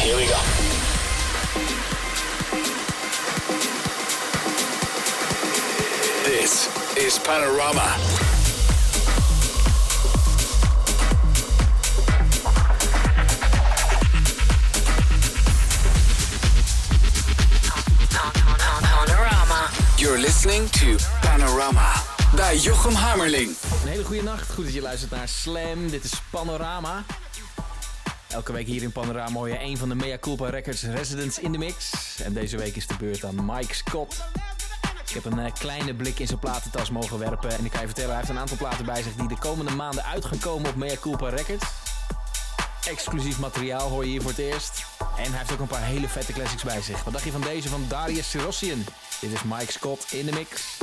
Here we go. This is Panorama. You're listening to Panorama bij Jochem Hammerling. Een hele goede nacht. Goed dat je luistert naar Slam. Dit is Panorama. Elke week hier in Panorama hoor je een van de Mea Culpa Records residents in de mix. En deze week is de beurt aan Mike Scott. Ik heb een eh, kleine blik in zijn platentas mogen werpen. En ik kan je vertellen, hij heeft een aantal platen bij zich die de komende maanden uit gaan komen op Mea Culpa Records. Exclusief materiaal hoor je hier voor het eerst. En hij heeft ook een paar hele vette classics bij zich. Wat dacht je van deze van Darius Syrossian? Dit is Mike Scott in de mix.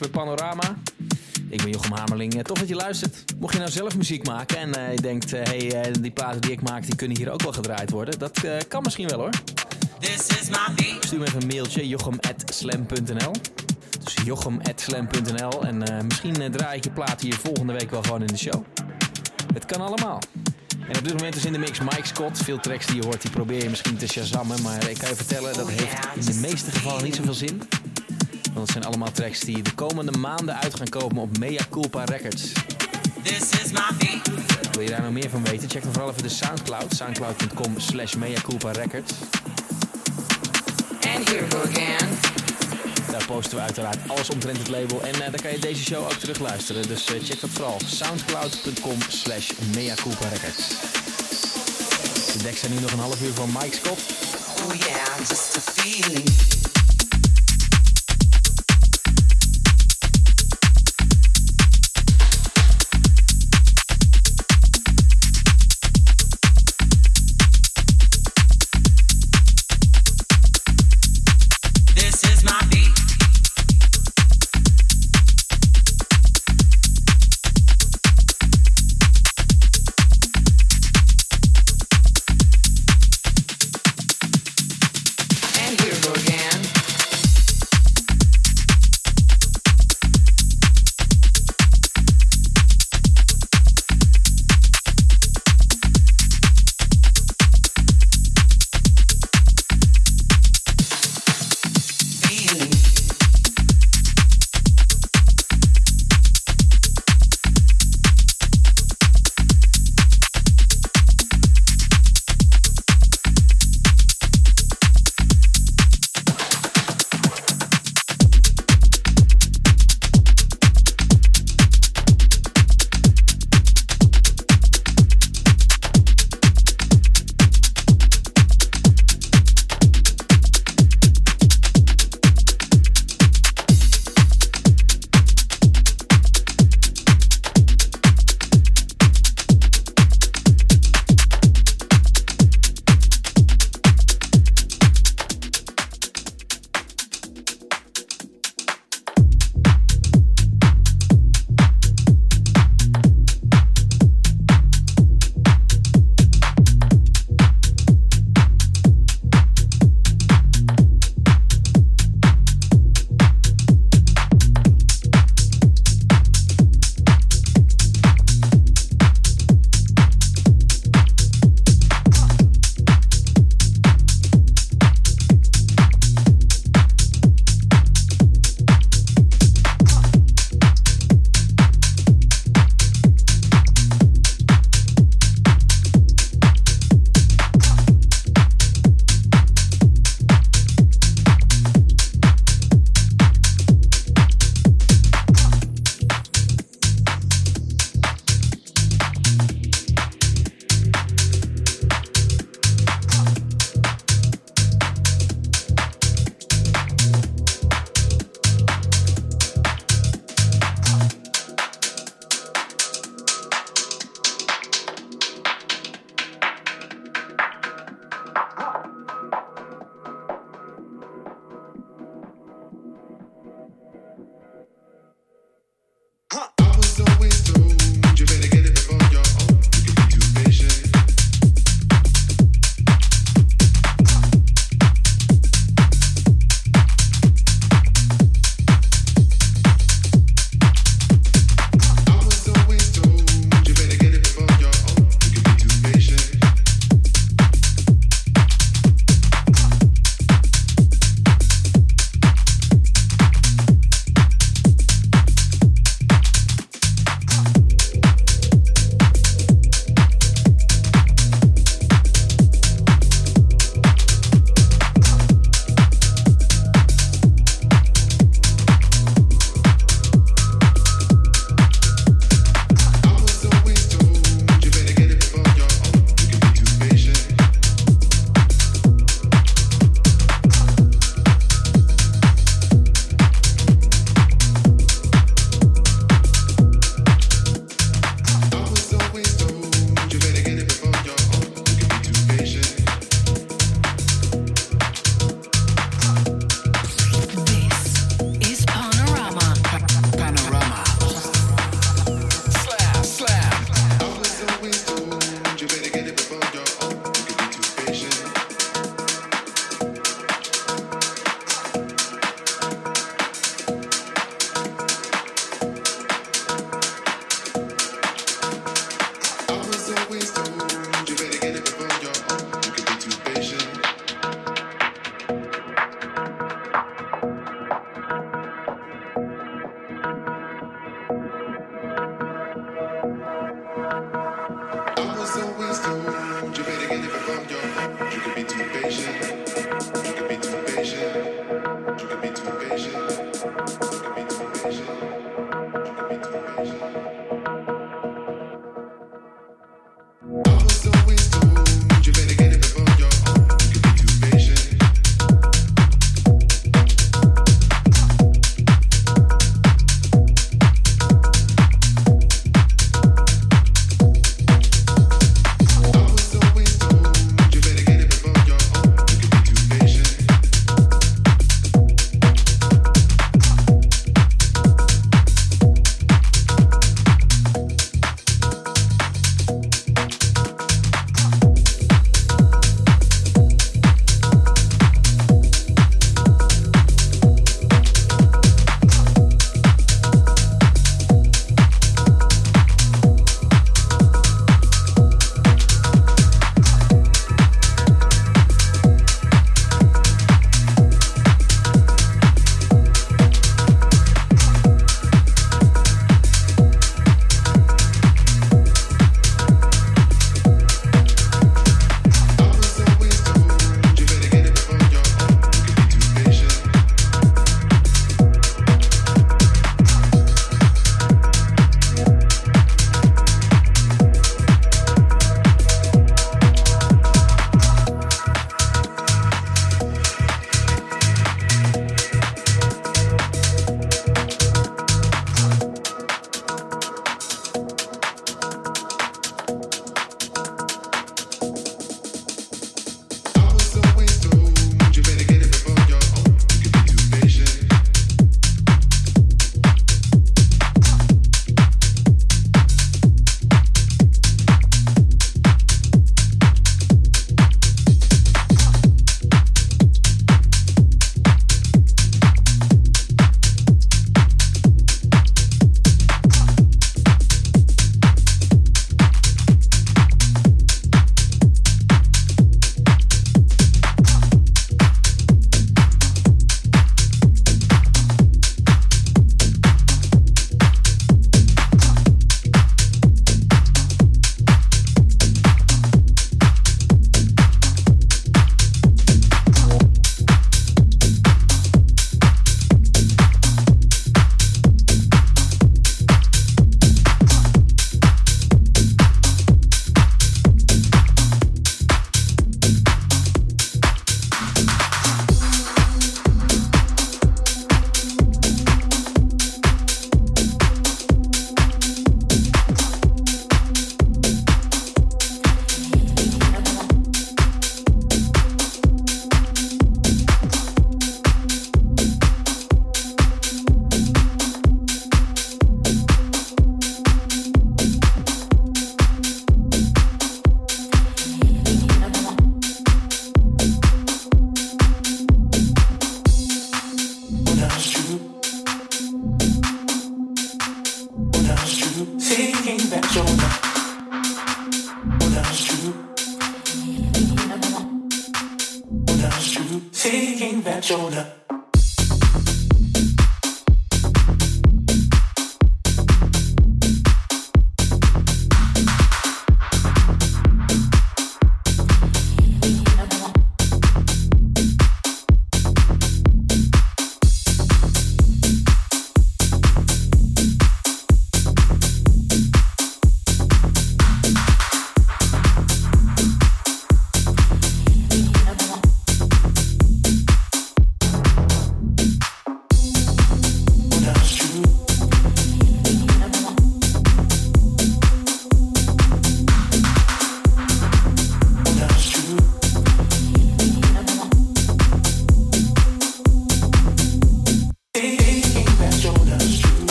Bij Panorama. Ik ben Jochem Hamerling. Eh, Tof dat je luistert. Mocht je nou zelf muziek maken en eh, je denkt... eh, hey, die platen die ik maak, die kunnen hier ook wel gedraaid worden. Dat kan misschien wel hoor. Stuur me even een mailtje, jochem.slam.nl Dus jochem.slam.nl En misschien draai ik je plaat hier volgende week wel gewoon in de show. Het kan allemaal. En op dit moment is in de mix Mike Scott. Veel tracks die je hoort, die probeer je misschien te shazammen. Maar ik kan je vertellen, dat heeft in de meeste gevallen niet zoveel zin. Want het zijn allemaal tracks die de komende maanden uit gaan komen op Mea Culpa Records. Wil je daar nog meer van weten? Check dan vooral even de Soundcloud. Soundcloud.com slash Mea Culpa Records. And here we go again. Daar posten we uiteraard alles omtrent het label. En eh, daar kan je deze show ook terugluisteren. Dus eh, check dat vooral. Soundcloud.com slash Mea Culpa Records. De decks zijn nu nog een half uur van Mike Scott. Oh yeah, just a feeling.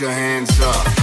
Your hands up.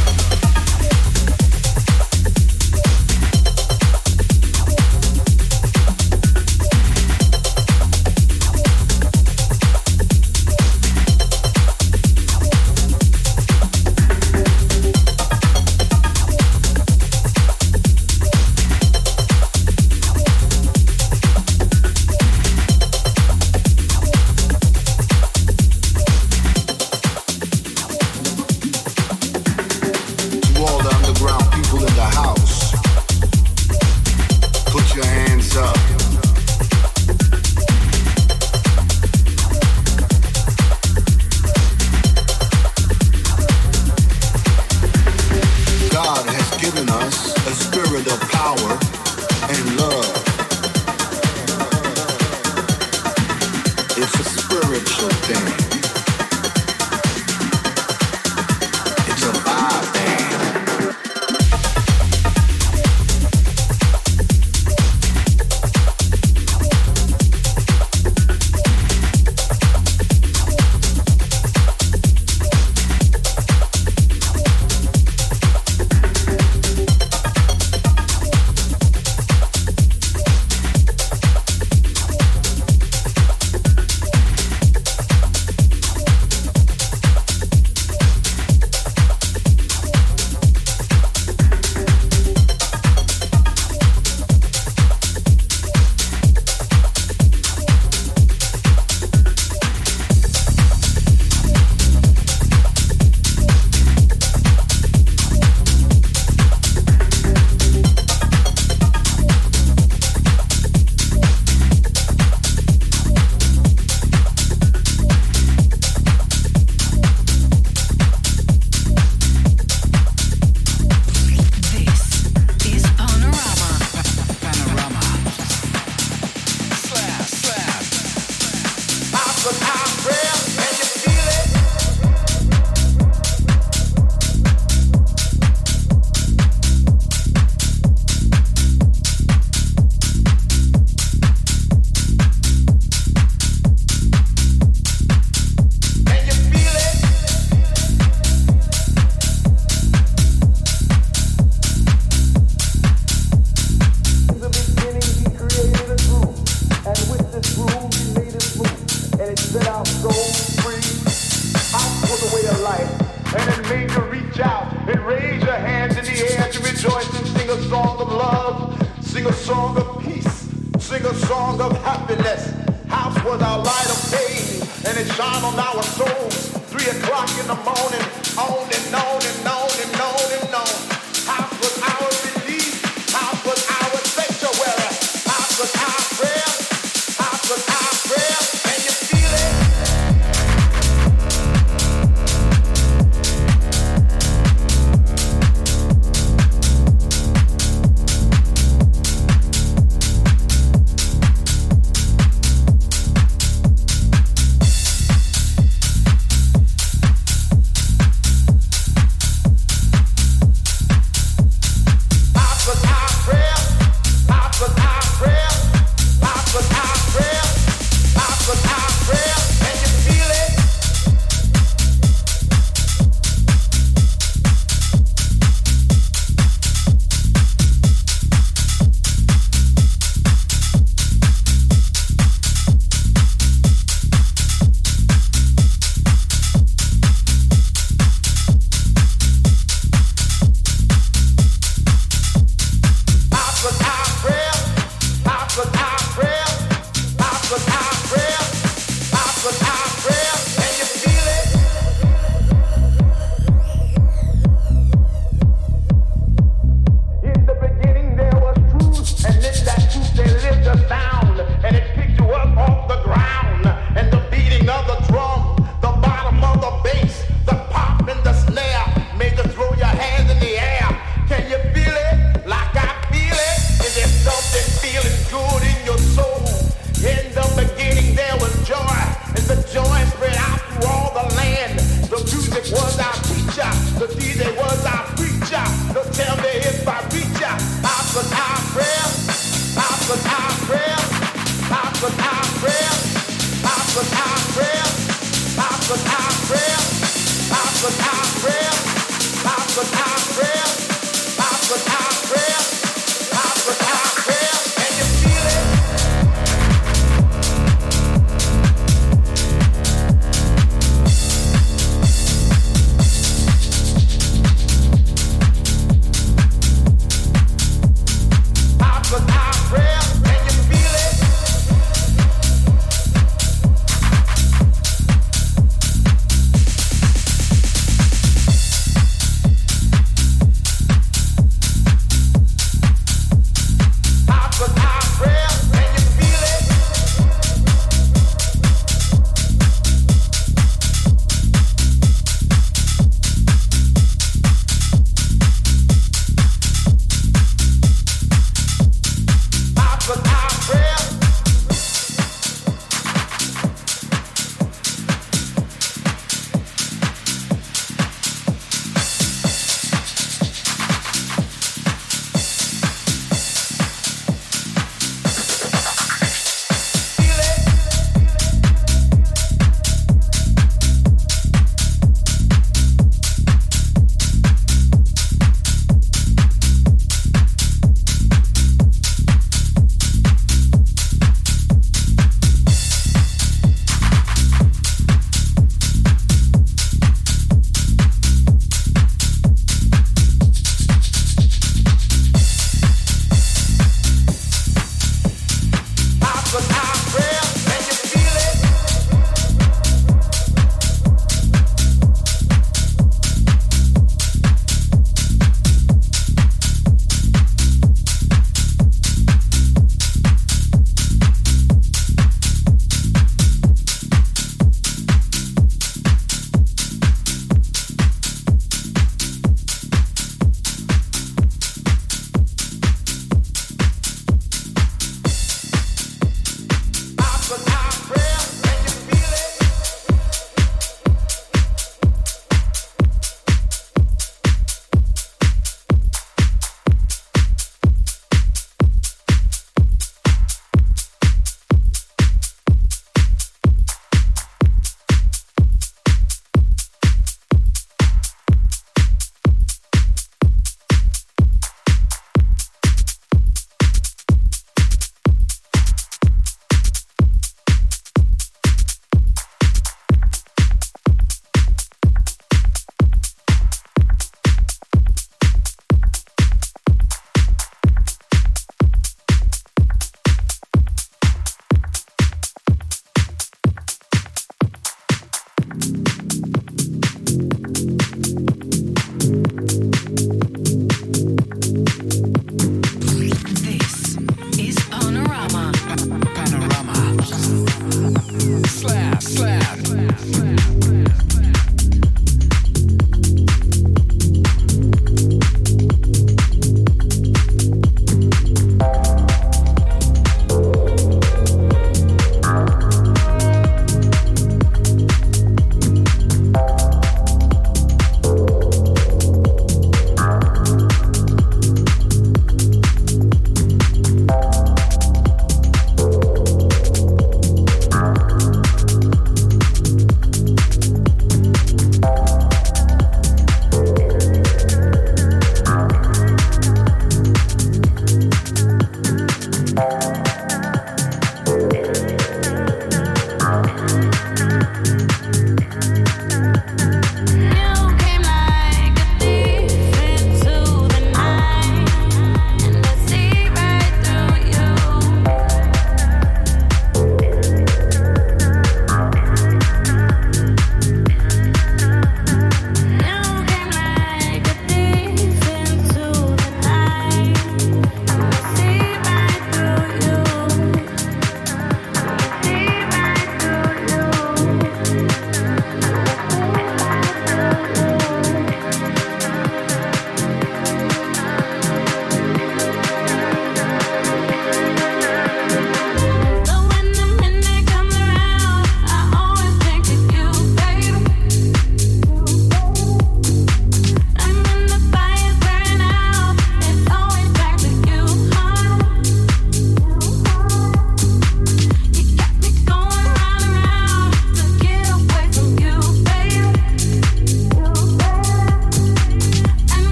slap. slap. slap. slap.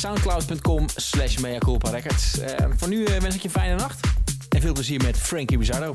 soundcloud.com slash Records. Uh, voor nu uh, wens ik je een fijne nacht en veel plezier met Frankie Bizarro.